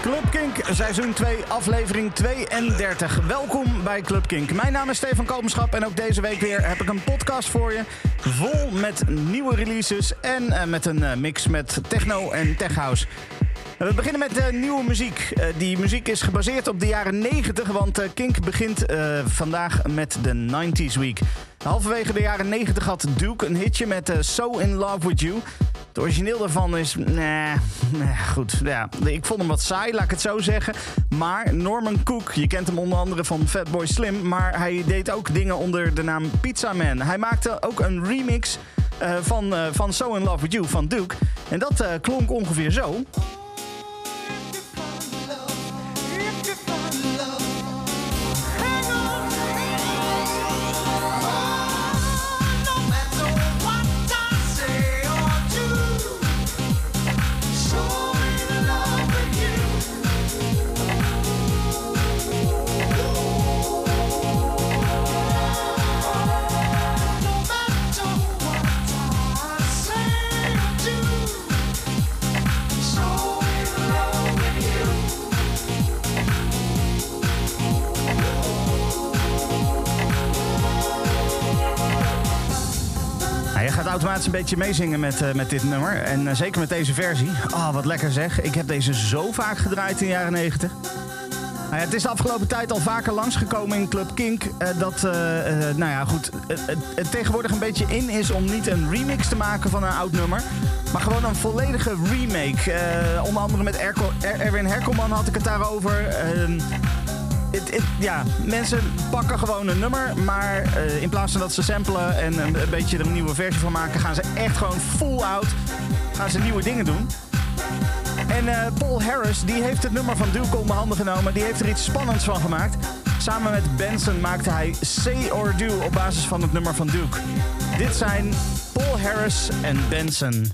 Club Kink, seizoen 2, aflevering 32. Welkom bij Club Kink. Mijn naam is Stefan Kopenschap en ook deze week weer heb ik een podcast voor je. Vol met nieuwe releases en uh, met een uh, mix met techno en tech house. We beginnen met uh, nieuwe muziek. Uh, die muziek is gebaseerd op de jaren 90, want uh, Kink begint vandaag met de 90s Week. Halverwege de jaren 90 had Duke een hitje met So In Love With You. Het origineel daarvan is, nee, goed, ja, ik vond hem wat saai, laat ik het zo zeggen. Maar Norman Cook, je kent hem onder andere van Fatboy Slim, maar hij deed ook dingen onder de naam Pizza Man. Hij maakte ook een remix van, van So In Love With You van Duke. En dat klonk ongeveer zo. Een beetje meezingen met, uh, met dit nummer. En uh, zeker met deze versie. Oh, wat lekker zeg. Ik heb deze zo vaak gedraaid in de jaren 90. Nou ja, het is de afgelopen tijd al vaker langsgekomen in Club Kink. Uh, dat, nou ja, goed. het tegenwoordig een beetje in is om niet een remix te maken van een oud nummer. Maar gewoon een volledige remake. onder andere met er Erwin Herkelman had ik het daarover. Ja, mensen pakken gewoon een nummer, maar uh, in plaats van dat ze samplen en een, beetje een nieuwe versie van maken, gaan ze echt gewoon full out gaan ze nieuwe dingen doen. En uh, Paul Harris, die heeft het nummer van Duke onder handen genomen. Die heeft er iets spannends van gemaakt. Samen met Benson maakte hij Say or Do op basis van het nummer van Duke. Dit zijn Paul Harris en Benson.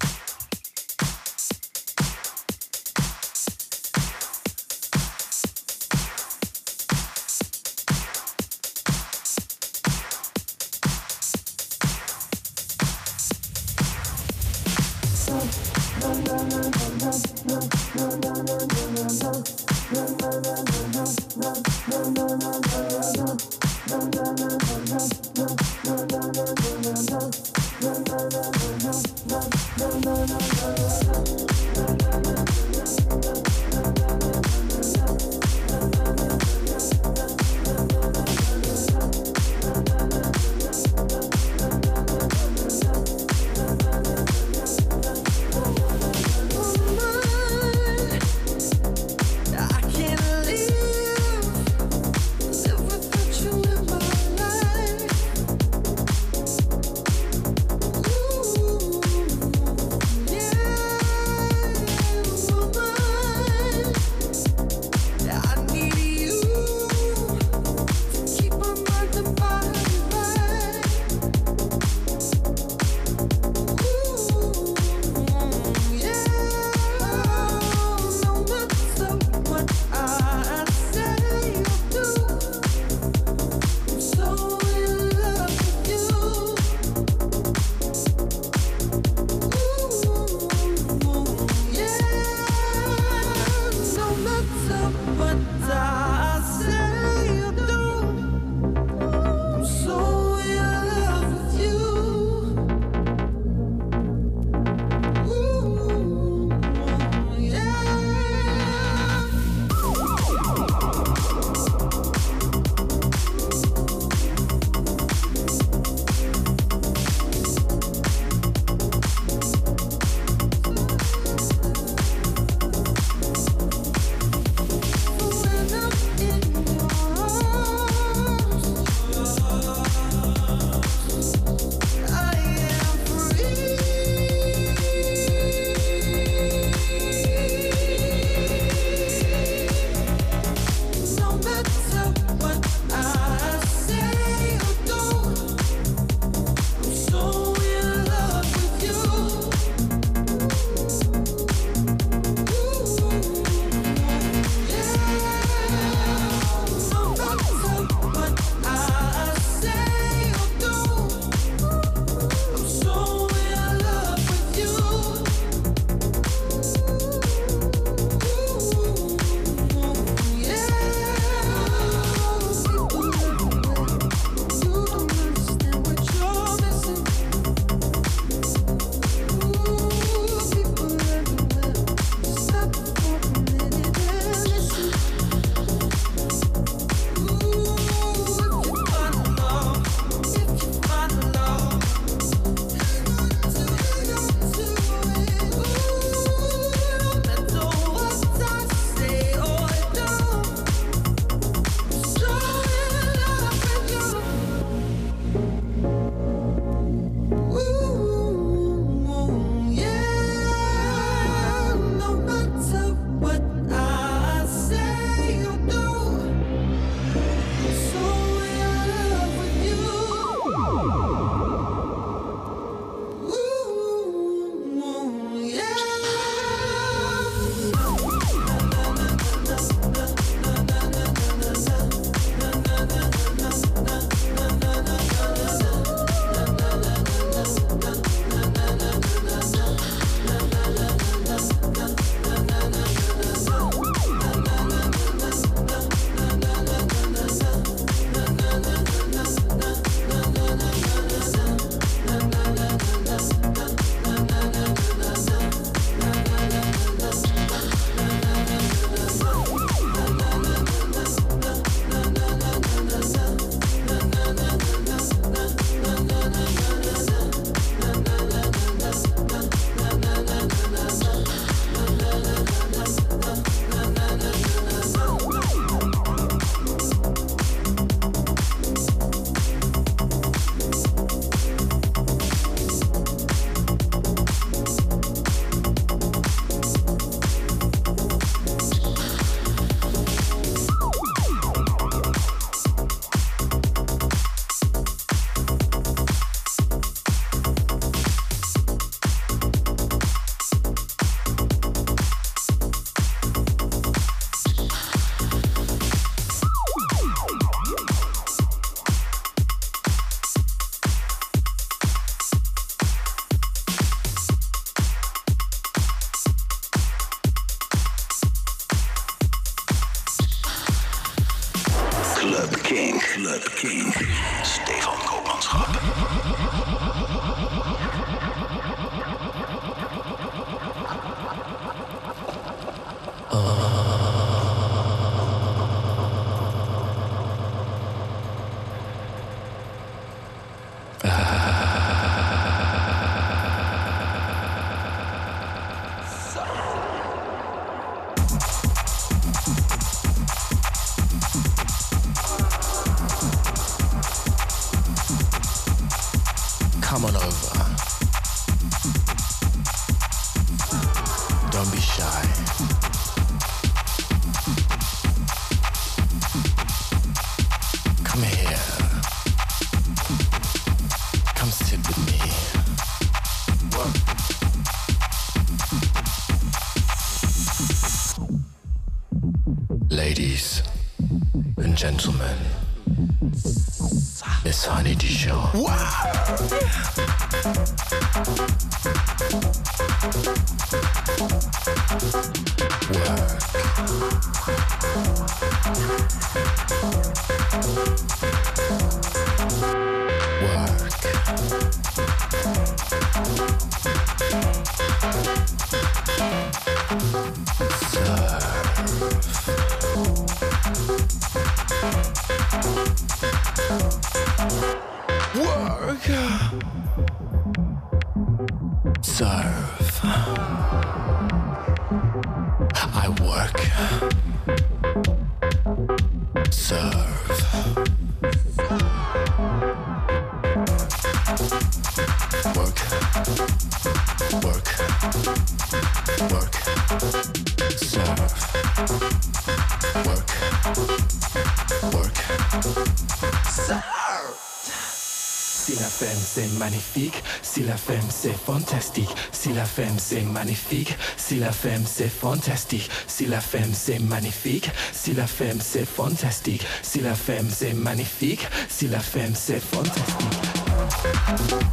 C'est magnifique, si la femme c'est fantastique, si la femme c'est magnifique, si la femme c'est fantastique, si la femme c'est magnifique, si la femme c'est fantastique, si la femme c'est magnifique, si la femme c'est fantastique.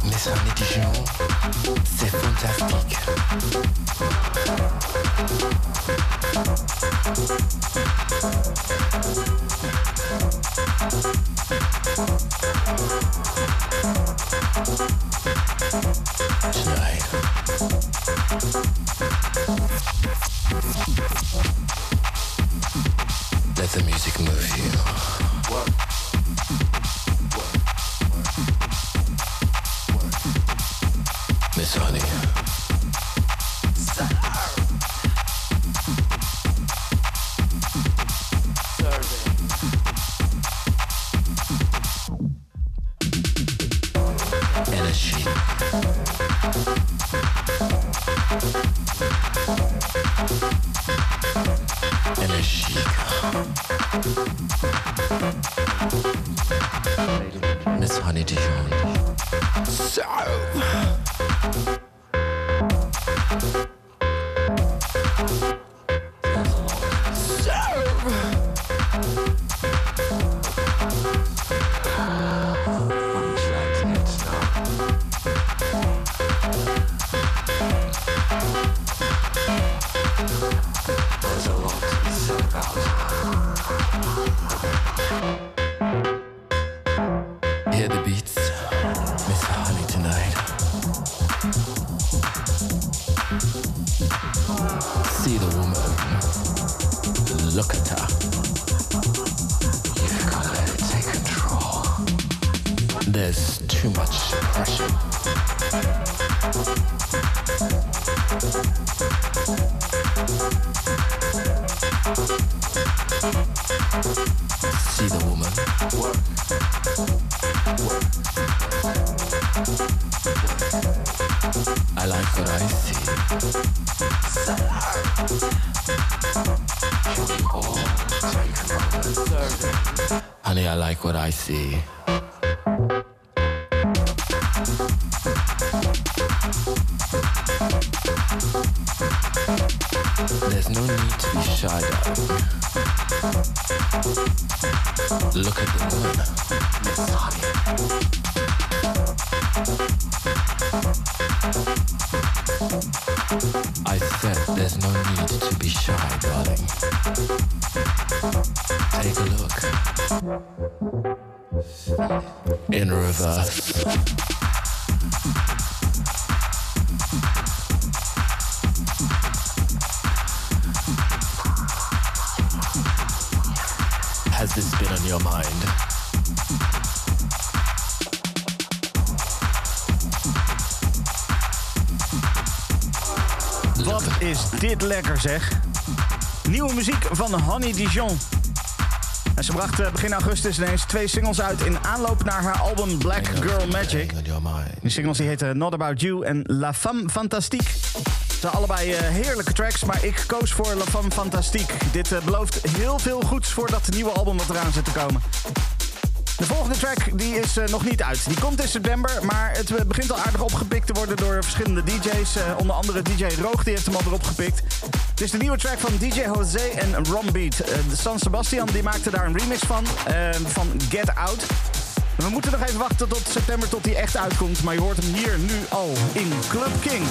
Miss Honey Dijon, c'est fantastique. See. There's no need to be shy, darling. Look at the woman, mind? Wat is dit lekker zeg. Nieuwe muziek van Honey Dijon. Ze bracht eh, begin augustus ineens twee singles uit in aanloop naar haar album Black Girl Magic. Die singles die heten Not About You en La Femme Fantastique. Ze zijn allebei eh, heerlijke tracks, maar ik koos voor La Femme Fantastique. Dit eh, belooft heel veel goeds voor dat nieuwe album wat eraan zit te komen. De volgende track die is nog niet uit. Die komt in september, maar het begint al aardig opgepikt te worden door verschillende DJ's. onder andere DJ Roog, die heeft hem al erop gepikt. Het is de nieuwe track van DJ Jose en Ron Beat. Eh, San Sebastian die maakte daar een remix van, eh, van Get Out. We moeten nog even wachten tot september tot hij echt uitkomt. Maar je hoort hem hier nu al in Club Kink.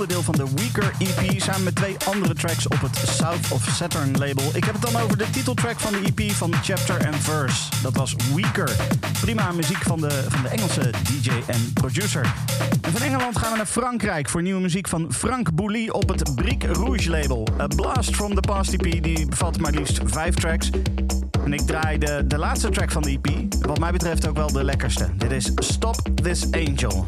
Onderdeel van de Weaker EP... samen met twee andere tracks op het South of Saturn label. Ik heb het dan over de titeltrack van de EP van Chapter and Verse. Dat was Weaker. Prima muziek van de, van de Engelse DJ en producer. En van Engeland gaan we naar Frankrijk voor nieuwe muziek van Frank Bouli op het Brique Rouge label. A Blast from the Past EP die bevat maar liefst vijf tracks... En ik draai de, de laatste track van de EP. Wat mij betreft ook wel de lekkerste. Dit is Stop This Angel.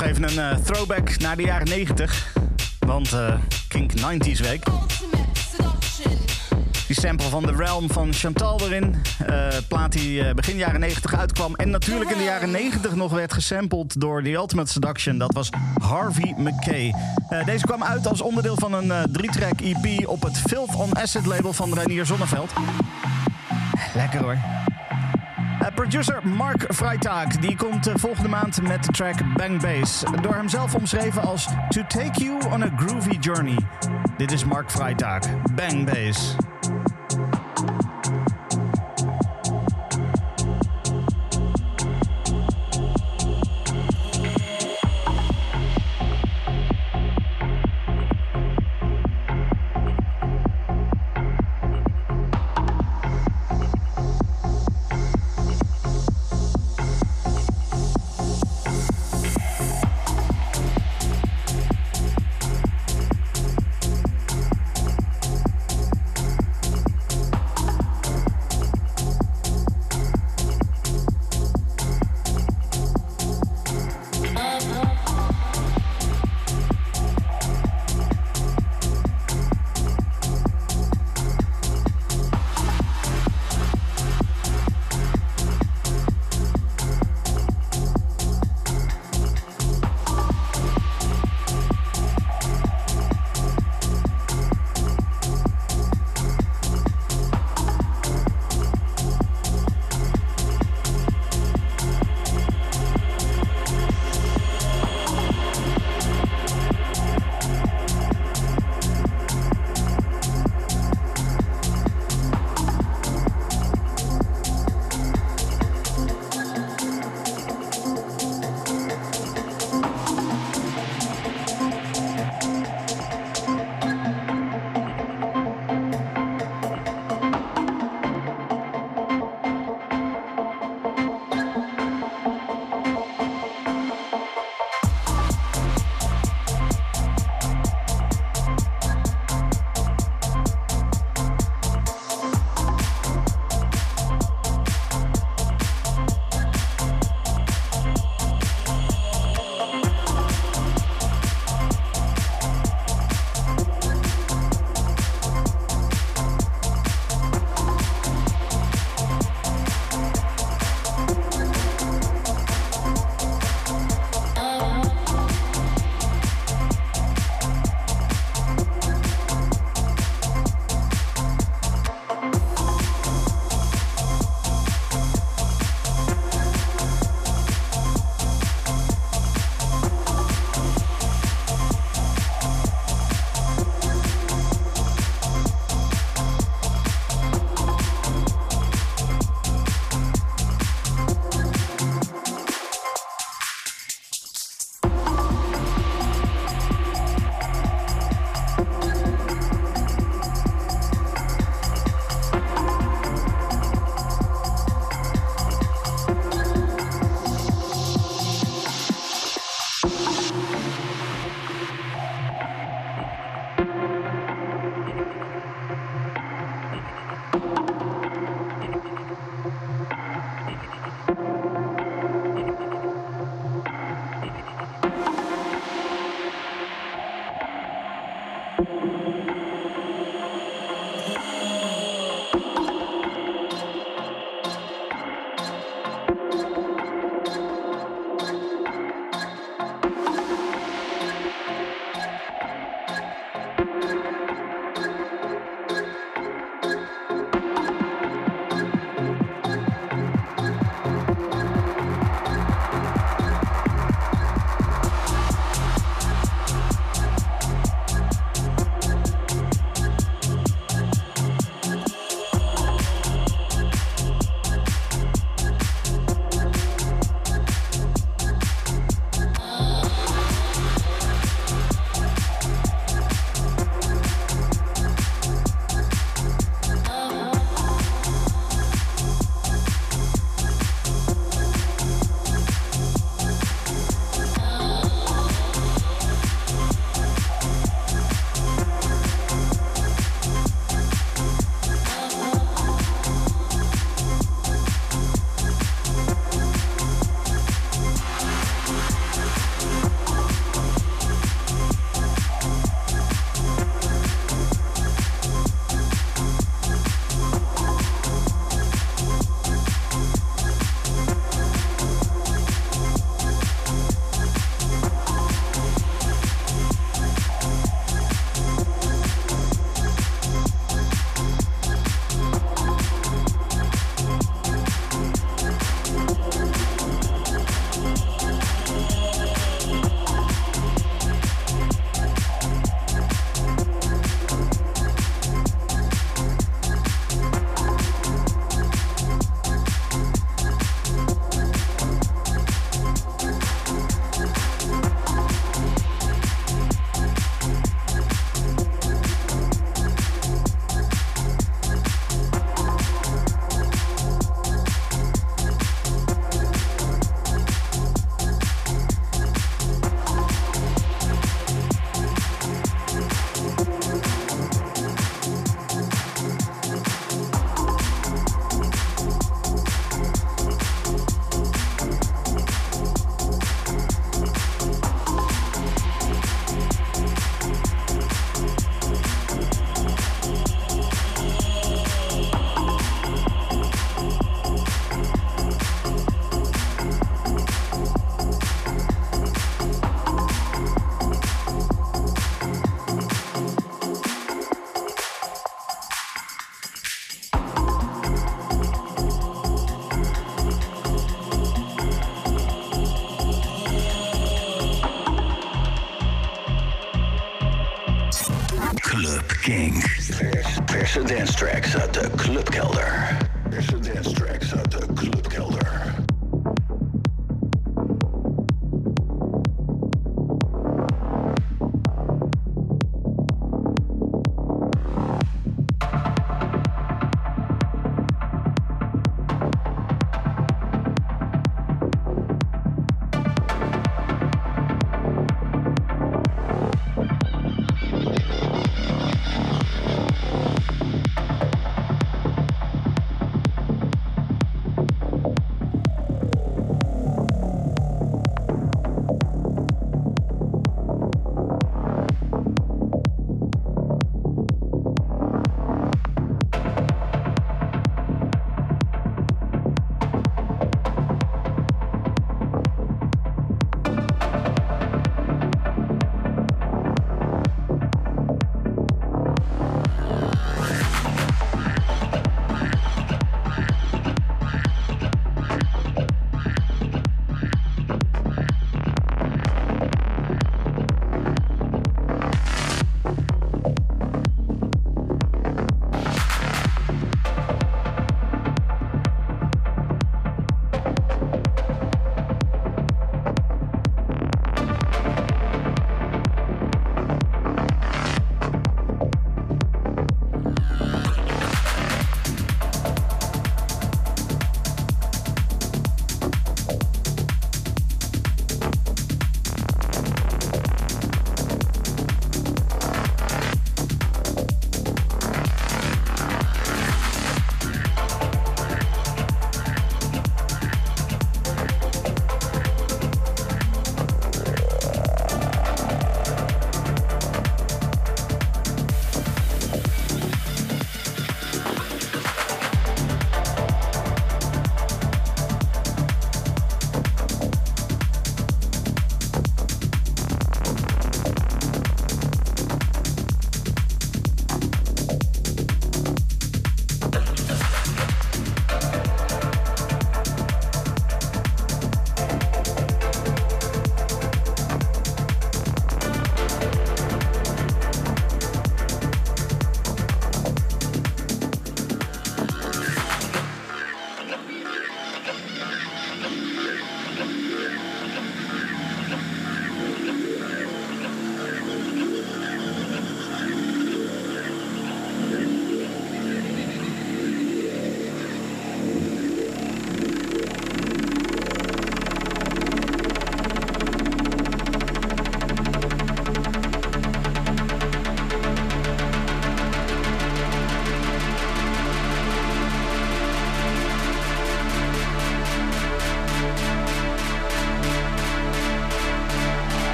Een uh, throwback naar de jaren 90. Want uh, Kink 90s week. Die sample van The Realm van Chantal erin. Uh, plaat die begin jaren 90 uitkwam. En natuurlijk in de jaren 90 nog werd gesampled door The Ultimate Seduction. Dat was Harvey McKay. deze kwam uit als onderdeel van een drie-track EP op het Filth on Acid label van Reinier Zonneveld. Lekker hoor. Uh, producer Mark Freitag die komt uh, volgende maand met de track Bang Bass. Door hemzelf omschreven als To Take You on a Groovy Journey. Dit is Mark Freitag, Bang Bass.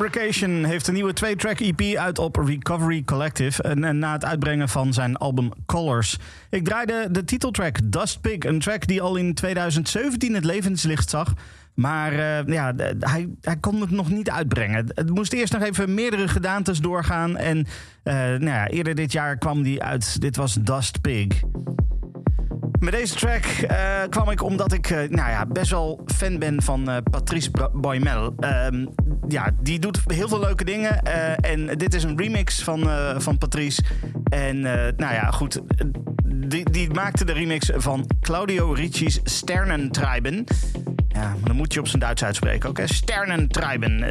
Fabrication heeft een nieuwe twee-track EP uit op Recovery Collective. En, en na het uitbrengen van zijn album Colors. Ik draaide de titeltrack Dust Pig, een track die al in 2017 het levenslicht zag. Maar eh, ja, hij, hij kon het nog niet uitbrengen. Het moest eerst nog even meerdere gedaantes doorgaan. En eh, nou ja, eerder dit jaar kwam die uit. Dit was Dust Pig. Met deze track eh, kwam ik omdat ik nou ja, best wel fan ben van Patrice Boymel. Ja, die doet heel veel leuke dingen. eh, en dit is een remix van, eh, van Patrice. En eh, nou ja, goed. Die, die maakte de remix van Claudio Ricci's Sternentreiben. Ja, dan moet je op zijn Duits uitspreken ook. hè.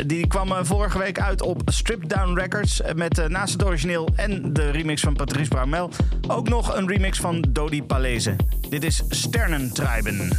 Die kwam vorige week uit op Strip Down Records. Met naast het origineel en de remix van Patrice Bramel ook nog een remix van Dodi Palese. Dit is Sternentreiben.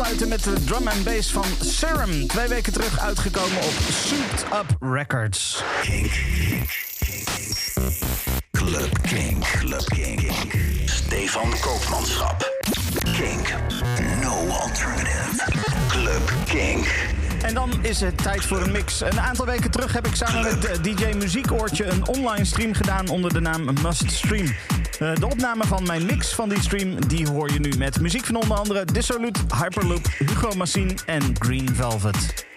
Afsluiten met de drum and bass van Serum. Twee weken terug uitgekomen op Souped Up Records. Kink. Club Kink. Club Kink. Stefan Koopmanschap. Kink. No alternative. Club Kink. En dan is het tijd voor een mix. Een aantal weken terug heb ik samen met DJ Muziekoortje een online stream gedaan onder de naam Must Stream. Eh, de opname van mijn mix van die stream die hoor je nu met muziek van onder andere Dissolute, Hyperloop, Hugo Massine en Green Velvet.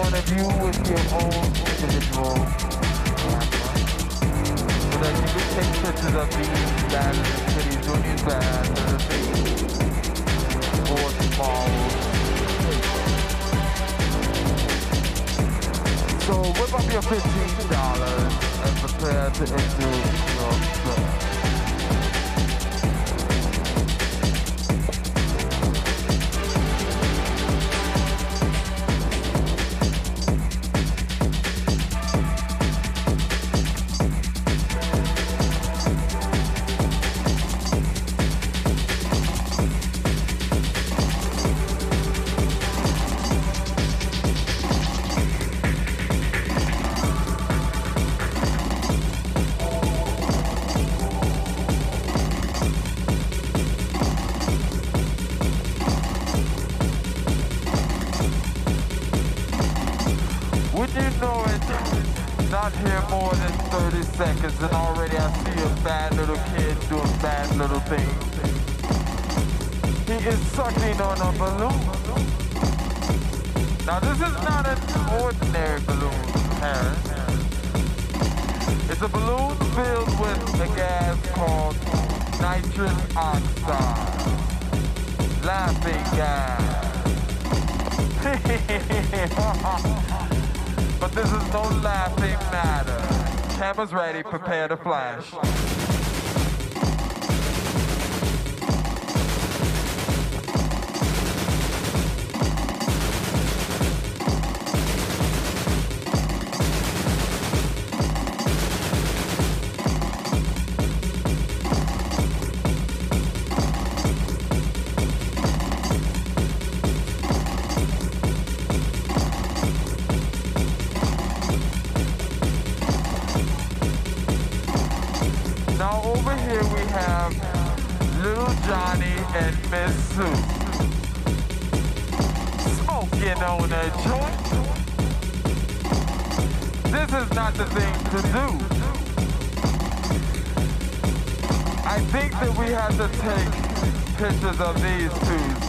One of you your own individual. So that you can take pictures of these doing things. So whip up your $15 and prepare to enter your club.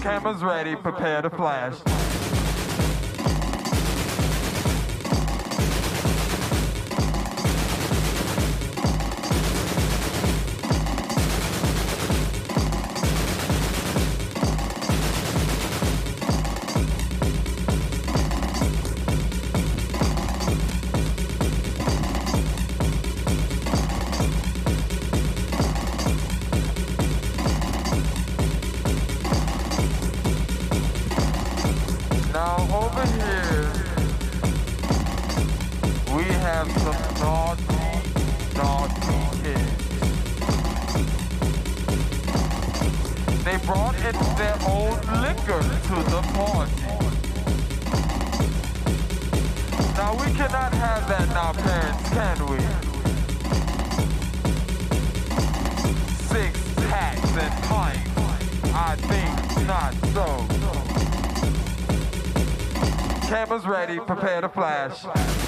Cameras ready, prepare to flash. Ready, prepare to flash.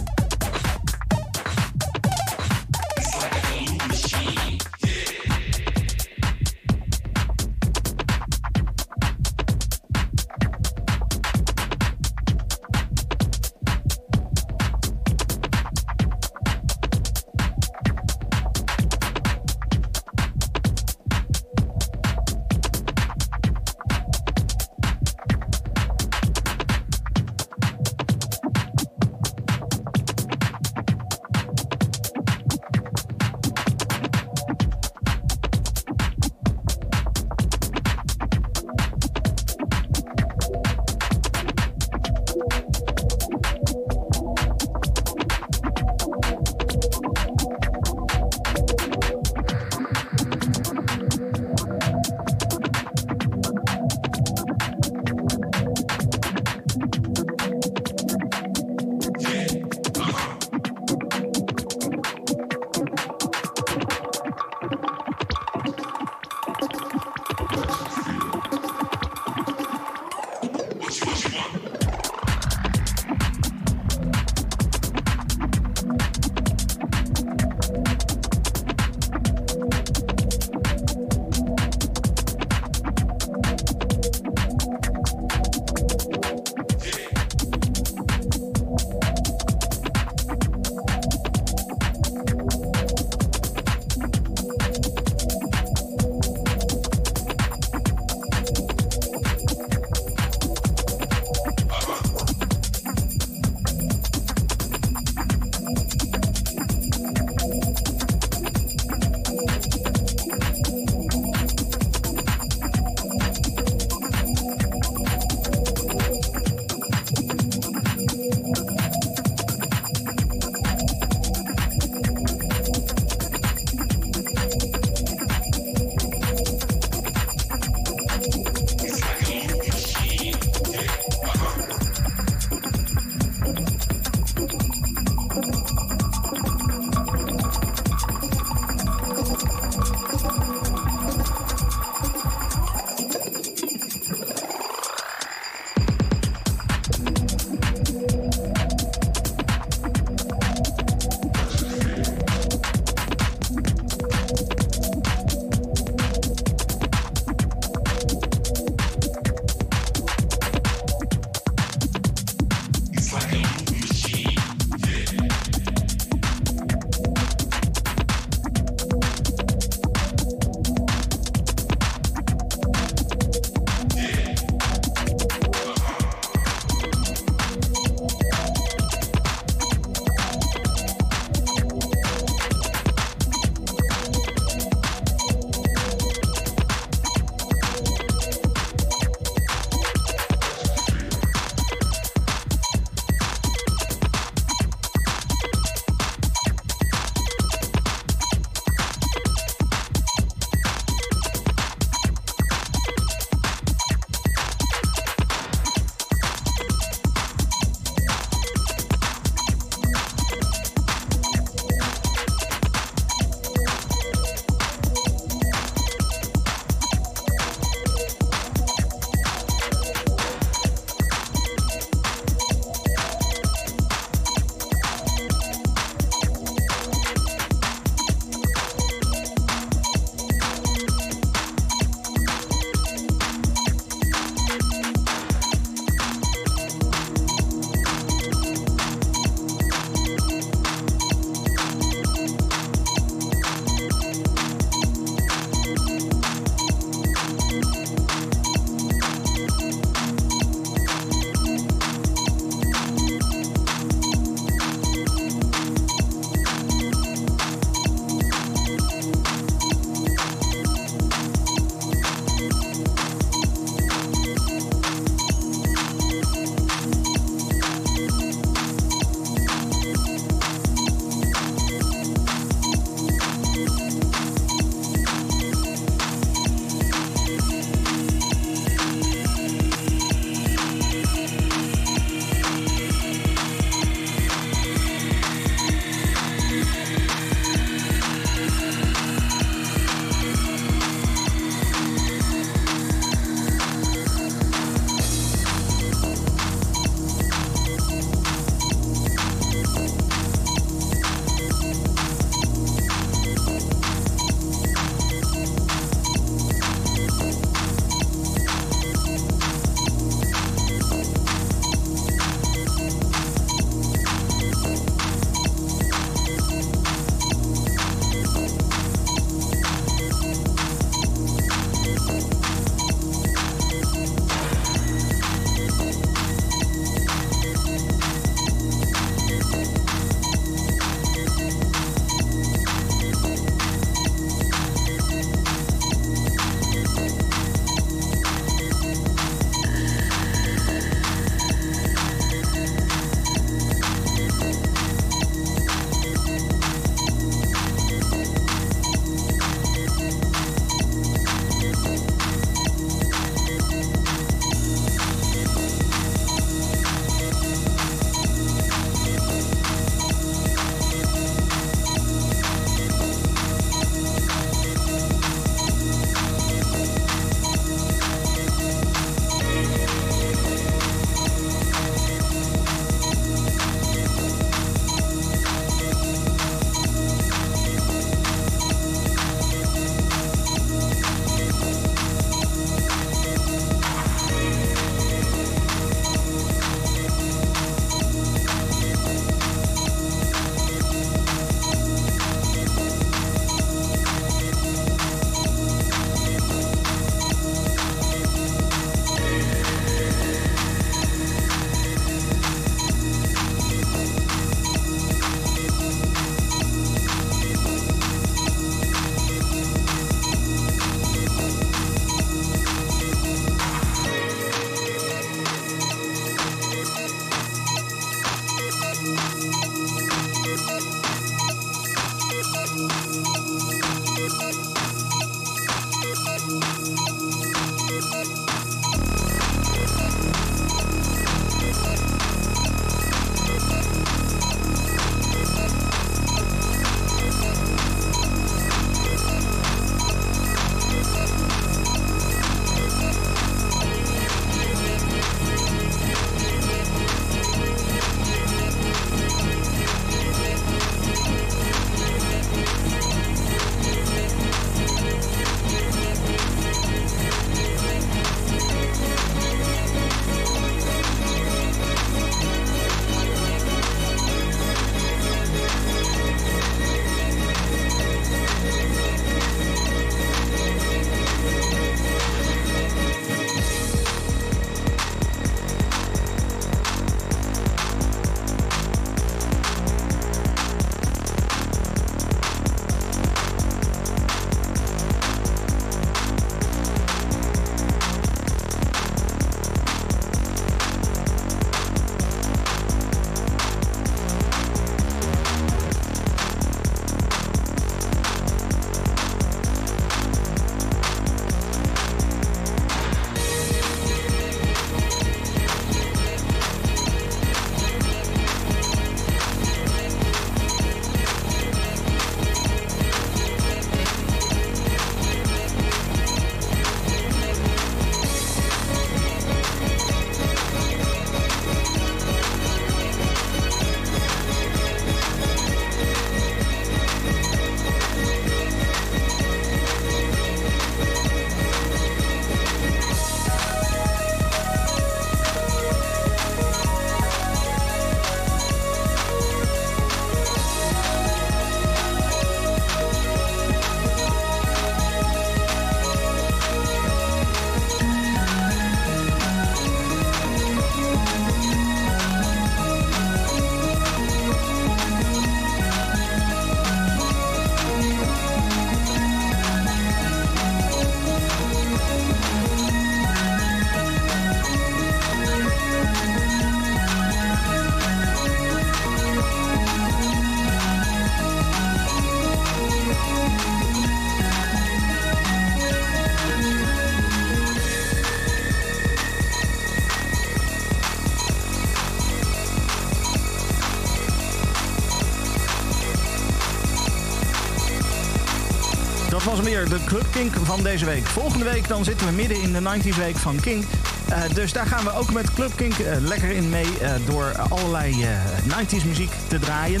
De Club Kink van deze week. Volgende week dan zitten we midden in de 90s week van Kink. Uh, dus daar gaan we ook met Club Kink uh, lekker in mee uh, door allerlei 90s muziek te draaien.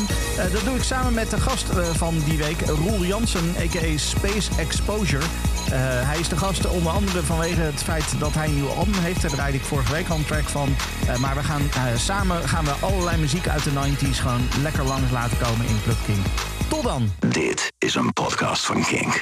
dat doe ik samen met de gast van die week, Roel Jansen, a.k.a. Space Exposure. hij is de gast onder andere vanwege het feit dat hij een nieuw album heeft. Daar draaide ik vorige week al een track van. maar we gaan samen gaan we allerlei muziek uit de 90s gewoon lekker langs laten komen in Club Kink. Tot dan. Dit is een podcast van Kink.